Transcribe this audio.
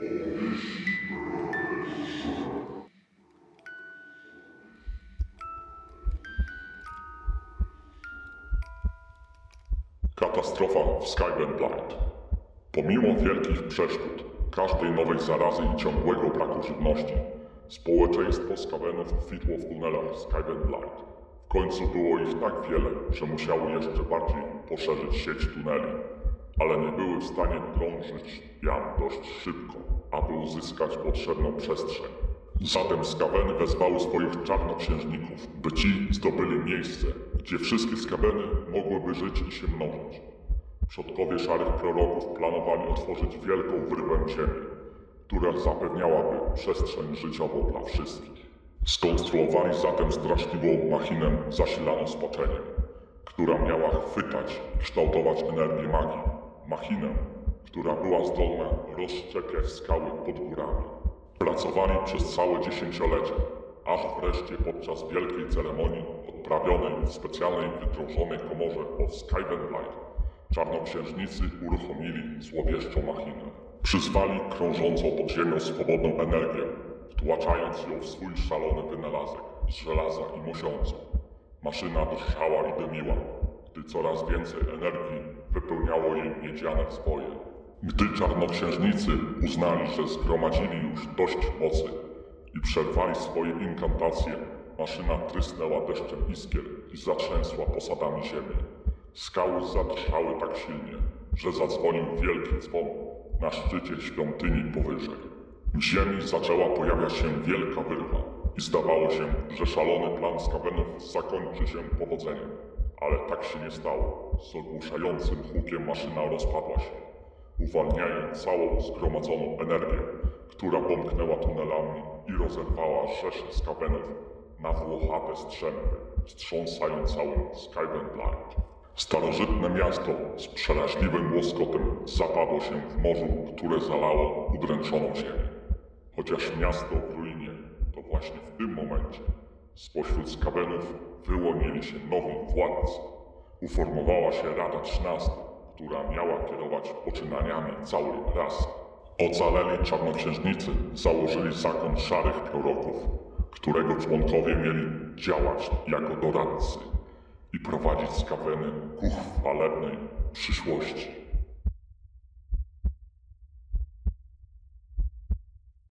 Katastrofa w Skyland Blind. Pomimo wielkich przeszkód, każdej nowej zarazy i ciągłego braku żywności, społeczeństwo Skawenów kwitło w tunelach Skyland Blind. W końcu było ich tak wiele, że musiało jeszcze bardziej poszerzyć sieć tuneli, ale nie były w stanie drążyć jam dość szybko, aby uzyskać potrzebną przestrzeń. Zatem skaweny wezwały swoich czarnoksiężników, by ci zdobyli miejsce, gdzie wszystkie skaweny mogłyby żyć i się mnożyć. Przodkowie szarych proroków planowali otworzyć wielką wyrwę ziemi, która zapewniałaby przestrzeń życiową dla wszystkich. Skonstruowali zatem straszliwą machinę zasilaną spoczeniem, która miała chwytać kształtować energię magii. Machinę, która była zdolna rozszczepiać skały pod górami. Pracowali przez całe dziesięciolecie, aż wreszcie podczas wielkiej ceremonii odprawionej w specjalnej wydrążonej komorze od Skyvenblight czarnoksiężnicy uruchomili złowieszczą machinę. Przyzwali krążącą pod ziemią swobodną energię, wtłaczając ją w swój szalony wynalazek z żelaza i mosiądzu. Maszyna drżała i dymiła, gdy coraz więcej energii wypełniało jej miedziane swoje. Gdy czarnoksiężnicy uznali, że zgromadzili już dość mocy i przerwali swoje inkantacje, maszyna trysnęła deszczem iskier i zatrzęsła posadami ziemi. Skały zadrżały tak silnie, że zadzwonił wielki dzwon na szczycie świątyni powyżej. W ziemi zaczęła pojawiać się wielka wyrwa i zdawało się, że szalony plan Skawenów zakończy się powodzeniem. Ale tak się nie stało. Z ogłuszającym hukiem maszyna rozpadła się, uwalniając całą zgromadzoną energię, która pomknęła tunelami i rozerwała rzesze Skawenów na włochate strzępy, wstrząsając całym Skyven Blind. Starożytne miasto z przeraźliwym łoskotem zapadło się w morzu, które zalało udręczoną ziemię. Chociaż miasto w ruinie, to właśnie w tym momencie spośród skawenów wyłonili się nowi władcy. Uformowała się Rada Trzynasta, która miała kierować poczynaniami całej rasy. Ocaleli czarnoksiężnicy założyli zakon szarych proroków, którego członkowie mieli działać jako doradcy i prowadzić skaweny ku chwalebnej przyszłości.